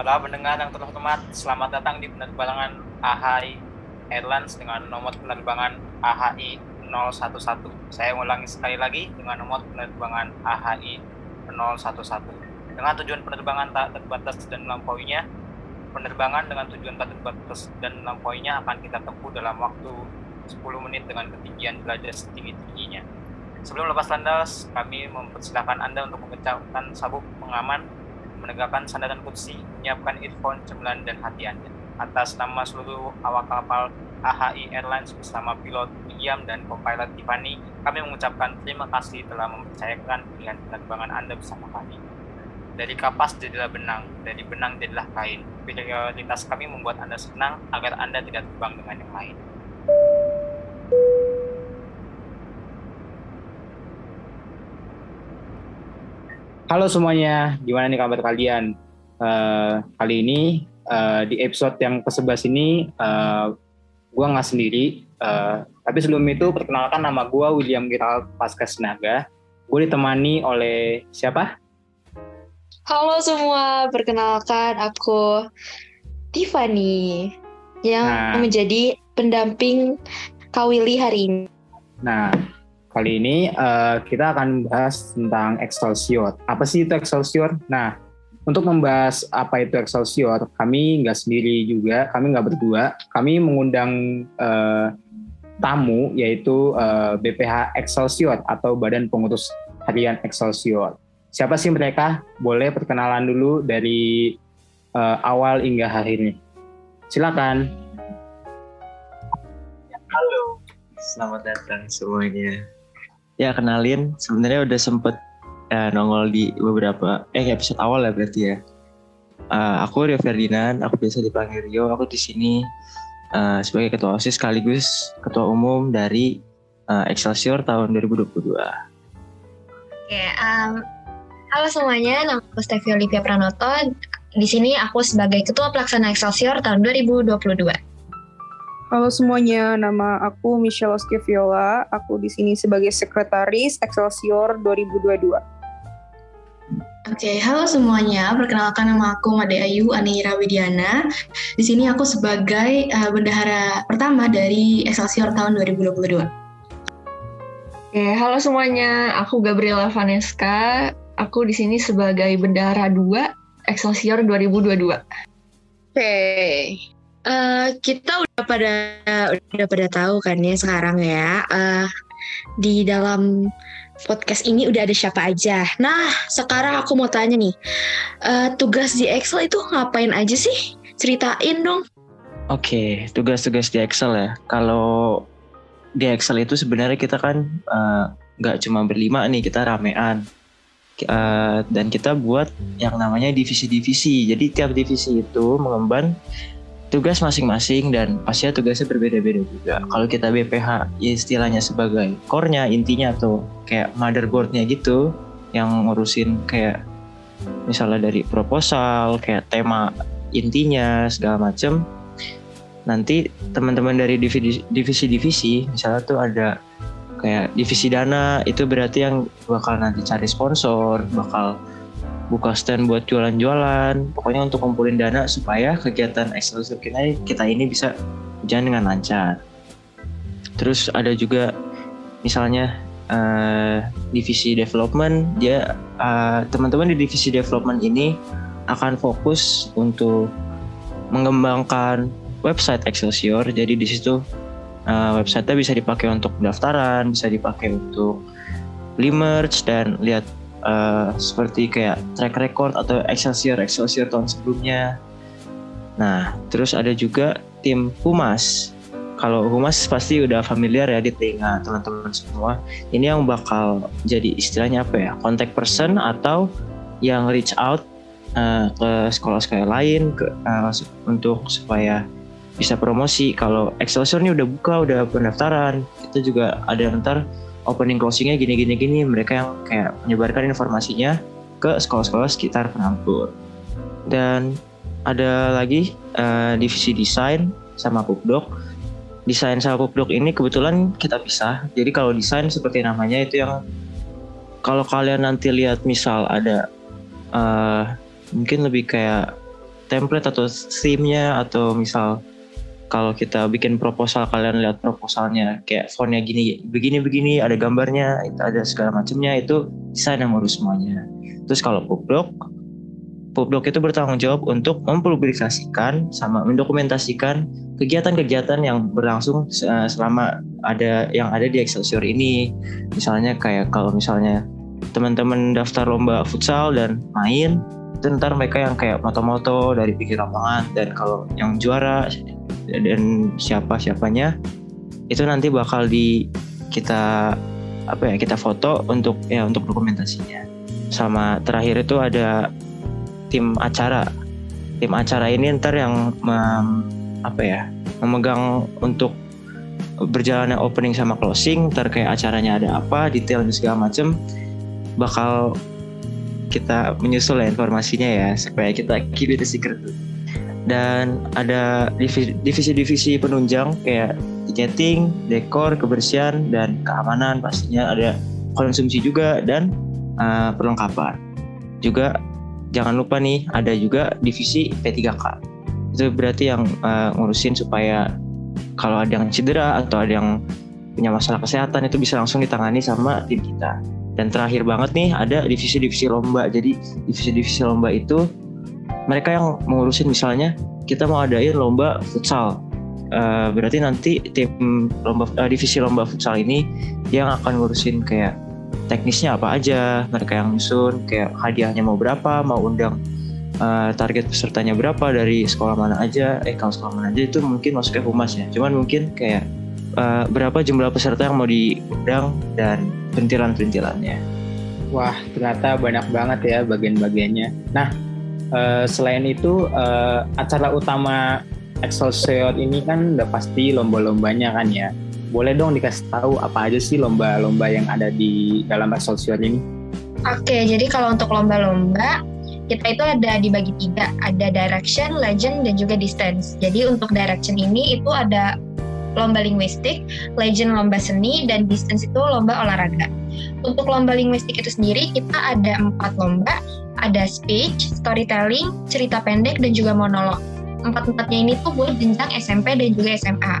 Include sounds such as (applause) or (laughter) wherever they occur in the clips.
Para pendengar yang terhormat, selamat datang di penerbangan AHI Airlines dengan nomor penerbangan AHI 011. Saya ulangi sekali lagi dengan nomor penerbangan AHI 011. Dengan tujuan penerbangan tak terbatas dan melampauinya, penerbangan dengan tujuan tak terbatas dan melampauinya akan kita tempuh dalam waktu 10 menit dengan ketinggian derajat setinggi-tingginya. Sebelum lepas landas, kami mempersilahkan Anda untuk memecahkan sabuk pengaman menegakkan sandaran kursi, menyiapkan earphone, cemilan, dan hati Anda. Atas nama seluruh awak kapal AHI Airlines bersama pilot William dan co-pilot Tiffany, kami mengucapkan terima kasih telah mempercayakan pilihan penerbangan Anda bersama kami. Dari kapas jadilah benang, dari benang jadilah kain. Prioritas kami membuat Anda senang agar Anda tidak terbang dengan yang lain. Halo semuanya, gimana nih kabar kalian? Uh, kali ini uh, di episode yang ke-11 ini uh, gue nggak sendiri, uh, tapi sebelum itu perkenalkan nama gue William Giral Pasca Senaga. Gue ditemani oleh siapa? Halo semua, perkenalkan aku Tiffany yang nah. menjadi pendamping Kawili hari ini. Nah, Kali ini uh, kita akan membahas tentang Excelsior. Apa sih itu Excelsior? Nah, untuk membahas apa itu Excelsior, kami nggak sendiri juga, kami nggak berdua. Kami mengundang uh, tamu yaitu uh, eh, BPH Excelsior atau Badan Pengurus Harian Excelsior. Siapa sih mereka? Boleh perkenalan dulu dari uh, awal hingga akhir ini. Silakan. Halo, selamat datang semuanya ya kenalin sebenarnya udah sempet uh, nongol di beberapa eh episode awal ya berarti ya. Uh, aku Rio Ferdinand, aku biasa dipanggil Rio. Aku di sini uh, sebagai ketua OSIS sekaligus ketua umum dari uh, Excelsior tahun 2022. Oke, um, halo semuanya, nama aku Stevi Olivia Pranoto. Di sini aku sebagai ketua pelaksana Excelsior tahun 2022. Halo semuanya, nama aku Michelle Oski Viola. Aku di sini sebagai sekretaris Excelsior 2022. Oke, okay, halo semuanya. Perkenalkan nama aku Made Ayu Anira Widiana. Di sini aku sebagai uh, bendahara pertama dari Excelsior tahun 2022. Oke, okay, halo semuanya. Aku Gabriela Vaneska. Aku di sini sebagai bendahara 2 Excelsior 2022. Oke, okay. Uh, kita udah pada udah pada tahu kan ya sekarang ya uh, di dalam podcast ini udah ada siapa aja. Nah sekarang aku mau tanya nih uh, tugas di Excel itu ngapain aja sih? Ceritain dong. Oke okay, tugas-tugas di Excel ya. Kalau di Excel itu sebenarnya kita kan nggak uh, cuma berlima nih kita ramean. Uh, dan kita buat yang namanya divisi-divisi. Jadi tiap divisi itu mengemban tugas masing-masing dan pastinya tugasnya berbeda-beda juga. Kalau kita BPH ya istilahnya sebagai core-nya intinya tuh kayak motherboard-nya gitu yang ngurusin kayak misalnya dari proposal, kayak tema intinya segala macem. Nanti teman-teman dari divisi-divisi misalnya tuh ada kayak divisi dana itu berarti yang bakal nanti cari sponsor, bakal buka stand buat jualan-jualan. Pokoknya untuk kumpulin dana supaya kegiatan eksklusif kita kita ini bisa berjalan dengan lancar. Terus ada juga misalnya uh, divisi development dia uh, teman-teman di divisi development ini akan fokus untuk mengembangkan website Excelsior jadi di situ uh, websitenya bisa dipakai untuk pendaftaran bisa dipakai untuk beli dan lihat uh, seperti kayak track record atau Excelsior Excelsior tahun sebelumnya. Nah, terus ada juga tim humas. Kalau humas pasti udah familiar ya di telinga teman-teman semua. Ini yang bakal jadi istilahnya apa ya? Contact person atau yang reach out uh, ke sekolah-sekolah lain ke, uh, untuk supaya bisa promosi. Kalau Excelsior ini udah buka, udah pendaftaran, itu juga ada ntar opening closingnya gini gini. Gini mereka yang kayak menyebarkan informasinya ke sekolah-sekolah sekitar penampur dan ada lagi uh, divisi desain sama pupdok. Desain sama pupdok ini kebetulan kita pisah. Jadi kalau desain seperti namanya itu yang kalau kalian nanti lihat misal ada uh, mungkin lebih kayak template atau theme-nya atau misal kalau kita bikin proposal kalian lihat proposalnya kayak fontnya gini begini begini ada gambarnya itu ada segala macamnya itu desain yang ngurus semuanya. Terus kalau pubdoc pubdoc itu bertanggung jawab untuk mempublikasikan sama mendokumentasikan kegiatan-kegiatan yang berlangsung eh, selama ada yang ada di Excelsior ini. Misalnya kayak kalau misalnya teman-teman daftar lomba futsal dan main itu ntar mereka yang kayak moto-moto dari pinggir lapangan dan kalau yang juara dan siapa siapanya itu nanti bakal di kita apa ya kita foto untuk ya untuk dokumentasinya. Sama terakhir itu ada tim acara. Tim acara ini ntar yang mem, apa ya memegang untuk berjalannya opening sama closing terkait acaranya ada apa detail dan segala macem bakal kita menyusul ya informasinya ya supaya kita keep it secret dan ada divisi-divisi penunjang kayak ticketing, dekor, kebersihan dan keamanan pastinya ada konsumsi juga dan uh, perlengkapan. Juga jangan lupa nih ada juga divisi P3K. Itu berarti yang uh, ngurusin supaya kalau ada yang cedera atau ada yang punya masalah kesehatan itu bisa langsung ditangani sama tim kita. Dan terakhir banget nih ada divisi-divisi lomba. Jadi divisi-divisi lomba itu mereka yang mengurusin misalnya kita mau adain lomba futsal. Uh, berarti nanti tim lomba uh, divisi lomba futsal ini yang akan ngurusin kayak teknisnya apa aja mereka yang nyusun kayak hadiahnya mau berapa mau undang uh, target pesertanya berapa dari sekolah mana aja eh kalau sekolah mana aja itu mungkin masuknya humas ya. Cuman mungkin kayak uh, berapa jumlah peserta yang mau diundang dan perintilan-perintilannya wah ternyata banyak banget ya bagian-bagiannya. Nah uh, selain itu uh, acara utama Excelsior ini kan udah pasti lomba-lombanya kan ya. Boleh dong dikasih tahu apa aja sih lomba-lomba yang ada di dalam Excelsior ini? Oke, jadi kalau untuk lomba-lomba kita itu ada dibagi tiga, ada direction, legend, dan juga distance. Jadi untuk direction ini itu ada lomba linguistik, legend lomba seni, dan distance itu lomba olahraga. Untuk lomba linguistik itu sendiri kita ada empat lomba, ada speech, storytelling, cerita pendek, dan juga monolog. Empat-empatnya ini tuh buat jenjang SMP dan juga SMA.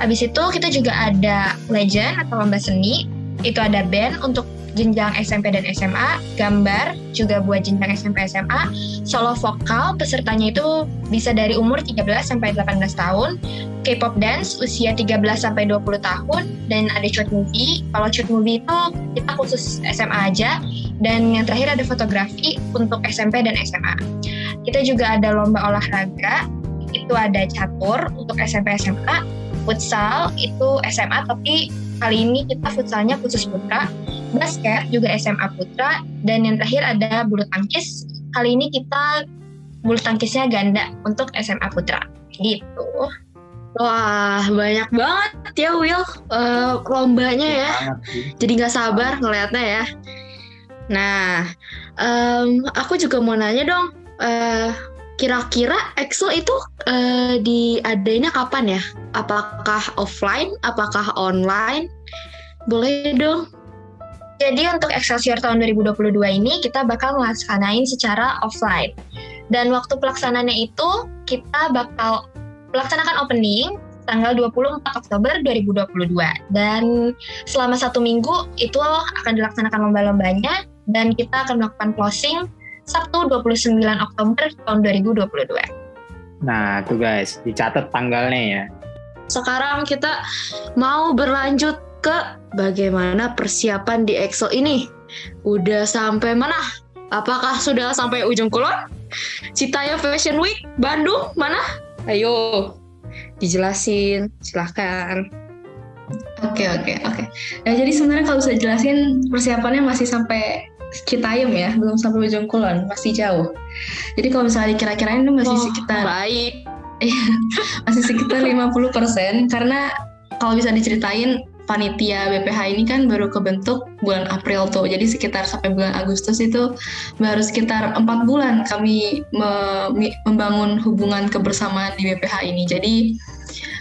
Habis itu kita juga ada legend atau lomba seni, itu ada band untuk jenjang SMP dan SMA, gambar juga buat jenjang SMP SMA, solo vokal pesertanya itu bisa dari umur 13 sampai 18 tahun, K-pop dance usia 13 sampai 20 tahun dan ada short movie. Kalau short movie itu kita khusus SMA aja dan yang terakhir ada fotografi untuk SMP dan SMA. Kita juga ada lomba olahraga, itu ada catur untuk SMP SMA, futsal itu SMA tapi kali ini kita futsalnya khusus putra, basket juga SMA putra, dan yang terakhir ada bulu tangkis. Kali ini kita bulu tangkisnya ganda untuk SMA putra. Gitu. Wah, banyak banget ya Will uh, lombanya ya. Jadi nggak sabar ngelihatnya ya. Nah, um, aku juga mau nanya dong, uh, kira-kira Excel itu uh, diadainnya kapan ya? Apakah offline? Apakah online? Boleh dong. Jadi untuk Excelsior tahun 2022 ini kita bakal melaksanain secara offline. Dan waktu pelaksananya itu kita bakal melaksanakan opening tanggal 24 Oktober 2022 dan selama satu minggu itu akan dilaksanakan lomba-lombanya dan kita akan melakukan closing Sabtu 29 Oktober tahun 2022. Nah, tuh guys, dicatat tanggalnya ya. Sekarang kita mau berlanjut ke bagaimana persiapan di Excel ini. Udah sampai mana? Apakah sudah sampai ujung kulon? Citaya Fashion Week Bandung mana? Ayo, dijelasin. Silahkan. Oke, oke, oke. Nah, jadi sebenarnya kalau saya jelasin persiapannya masih sampai Citayam ya, belum sampai ujung kulon, masih jauh. Jadi kalau misalnya dikira-kirain itu masih oh, sekitar baik. (laughs) Iya, masih sekitar 50% karena kalau bisa diceritain panitia BPH ini kan baru kebentuk bulan April tuh. Jadi sekitar sampai bulan Agustus itu baru sekitar empat bulan kami me membangun hubungan kebersamaan di BPH ini. Jadi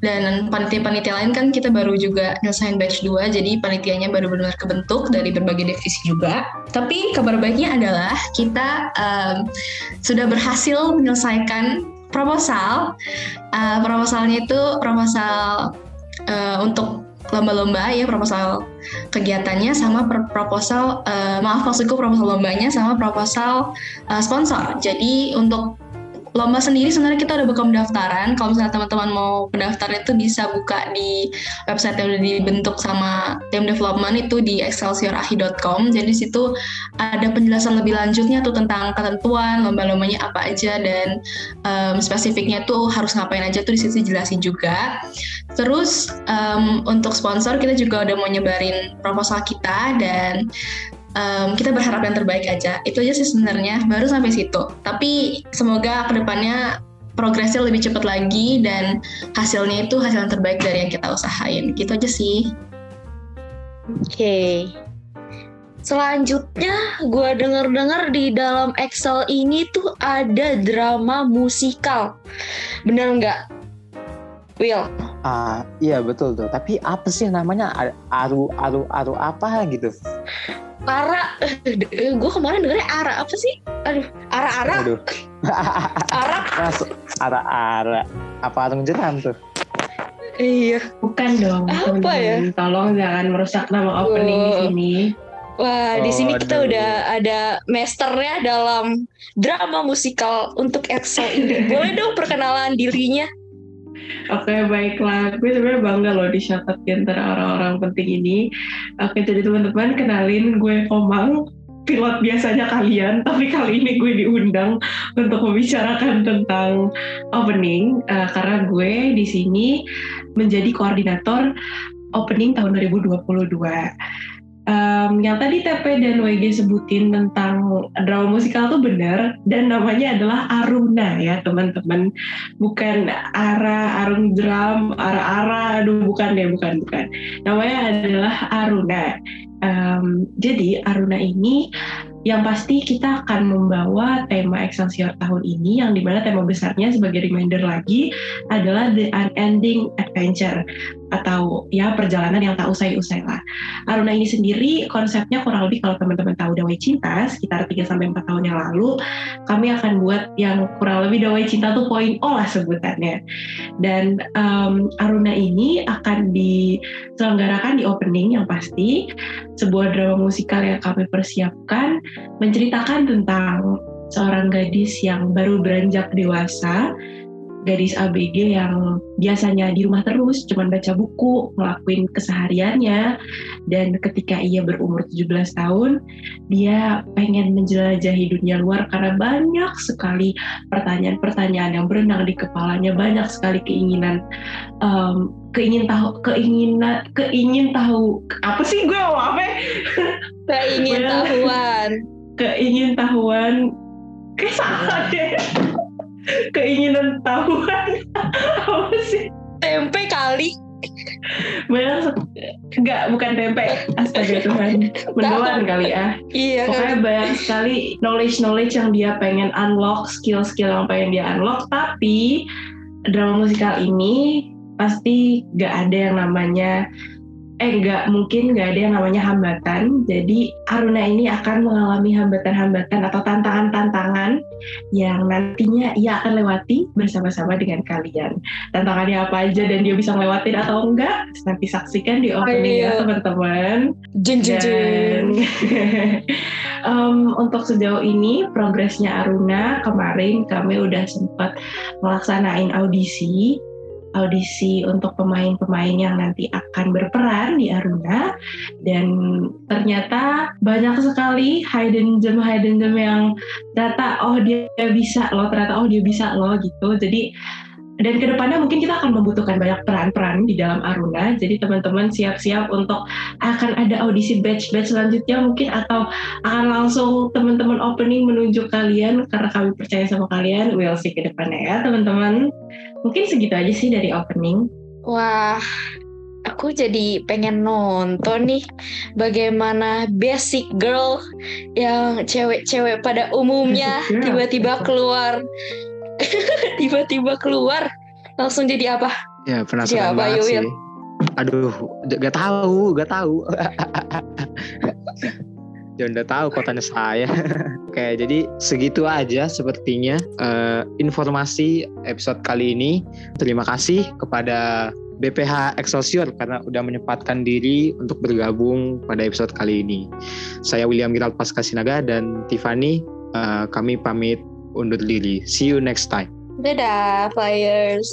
dan panitia-panitia lain kan kita baru juga nyelesain batch 2 jadi panitianya baru benar kebentuk dari berbagai divisi juga tapi kabar baiknya adalah kita um, sudah berhasil menyelesaikan proposal uh, proposalnya itu proposal uh, untuk lomba-lomba ya proposal kegiatannya sama proposal uh, maaf maksudku proposal lombanya sama proposal uh, sponsor. Jadi untuk lomba sendiri sebenarnya kita udah buka pendaftaran. Kalau misalnya teman-teman mau pendaftaran itu bisa buka di website yang udah dibentuk sama tim development itu di excelsiorahi.com. Jadi situ ada penjelasan lebih lanjutnya tuh tentang ketentuan lomba-lombanya apa aja dan um, spesifiknya tuh harus ngapain aja tuh di situ jelasin juga. Terus um, untuk sponsor kita juga udah mau nyebarin proposal kita dan um, kita berharap yang terbaik aja. Itu aja sih sebenarnya, baru sampai situ. Tapi semoga ke depannya progresnya lebih cepat lagi dan hasilnya itu hasil yang terbaik dari yang kita usahain. Gitu aja sih. Oke. Okay. Selanjutnya, gue denger-dengar di dalam Excel ini tuh ada drama musikal. Bener nggak, Will? Ah, iya betul tuh. Tapi apa sih namanya aru aru aru apa gitu? Ara, eh, gue kemarin dengernya Ara apa sih? Aduh, Ara Ara. Aduh. Ara. Masuk Ara Ara. Apa arung jeram tuh? Iya. Bukan dong. Apa ya? Tolong jangan merusak nama opening oh. di sini. Wah, oh, di sini kita aduh. udah ada masternya dalam drama musikal untuk Excel ini. Boleh dong perkenalan dirinya? Oke baiklah, gue sebenarnya bangga loh dicatat di antara orang-orang penting ini. Oke jadi teman-teman kenalin gue Komang, pilot biasanya kalian, tapi kali ini gue diundang untuk membicarakan tentang opening. Uh, karena gue di sini menjadi koordinator opening tahun 2022 um, yang tadi TP dan WG sebutin tentang drama musikal tuh benar dan namanya adalah Aruna ya teman-teman. Bukan Ara Arung Drum Ara Ara aduh bukan deh bukan bukan. Namanya adalah Aruna. Um, jadi Aruna ini yang pasti kita akan membawa tema Excelsior tahun ini yang di mana tema besarnya sebagai reminder lagi adalah The Unending Adventure atau ya perjalanan yang tak usai-usai lah. Aruna ini sendiri konsepnya kurang lebih kalau teman-teman tahu Dawai Cinta sekitar 3 sampai 4 tahun yang lalu kami akan buat yang kurang lebih Dawai Cinta tuh poin O lah sebutannya. Dan um, Aruna ini akan diselenggarakan di opening yang pasti sebuah drama musikal yang kami persiapkan menceritakan tentang seorang gadis yang baru beranjak dewasa, gadis ABG yang biasanya di rumah terus, cuman baca buku, ngelakuin kesehariannya, dan ketika ia berumur 17 tahun, dia pengen menjelajahi dunia luar karena banyak sekali pertanyaan-pertanyaan yang berenang di kepalanya, banyak sekali keinginan um, keingin tahu keinginan keingin tahu apa sih gue apa? Keingin tahuan. (laughs) keingin tahuan. Kayak salah deh keinginan tahuan. Apa sih? Tempe kali. Banyak enggak bukan tempe. Astaga Tuhan. Mendoan kali ya. Iya pokoknya kan. banyak sekali knowledge knowledge yang dia pengen unlock skill skill yang pengen dia unlock. Tapi drama musikal ini pasti gak ada yang namanya eh nggak mungkin nggak ada yang namanya hambatan. Jadi Aruna ini akan mengalami hambatan-hambatan atau tantangan-tantangan yang nantinya ia akan lewati bersama-sama dengan kalian. Tantangannya apa aja dan dia bisa ngelewatin atau enggak? Nanti saksikan di opening ya teman-teman. Jeng jeng jeng. um, untuk sejauh ini progresnya Aruna kemarin kami udah sempat melaksanain audisi audisi untuk pemain-pemain yang nanti akan berperan di Aruna. Dan ternyata banyak sekali hidden gem hidden gem yang data oh dia bisa loh ternyata oh dia bisa loh gitu. Jadi dan ke depannya mungkin kita akan membutuhkan banyak peran-peran di dalam Aruna. Jadi teman-teman siap-siap untuk akan ada audisi batch-batch selanjutnya mungkin atau akan langsung teman-teman opening menunjuk kalian karena kami percaya sama kalian. We'll see ke depannya ya teman-teman. Mungkin segitu aja sih dari opening. Wah, aku jadi pengen nonton nih bagaimana basic girl yang cewek-cewek pada umumnya tiba-tiba keluar (laughs) tiba-tiba keluar langsung jadi apa Ya penasaran Siapa, banget sih. Aduh, gak tahu, gak tahu. (laughs) Jangan udah tahu kotanya saya. (laughs) Oke, jadi segitu aja sepertinya eh, informasi episode kali ini. Terima kasih kepada BPH Excelsior karena udah menyempatkan diri untuk bergabung pada episode kali ini. Saya William Giral Paskasinaga dan Tiffany, eh, kami pamit undur diri. See you next time. Dadah, flyers.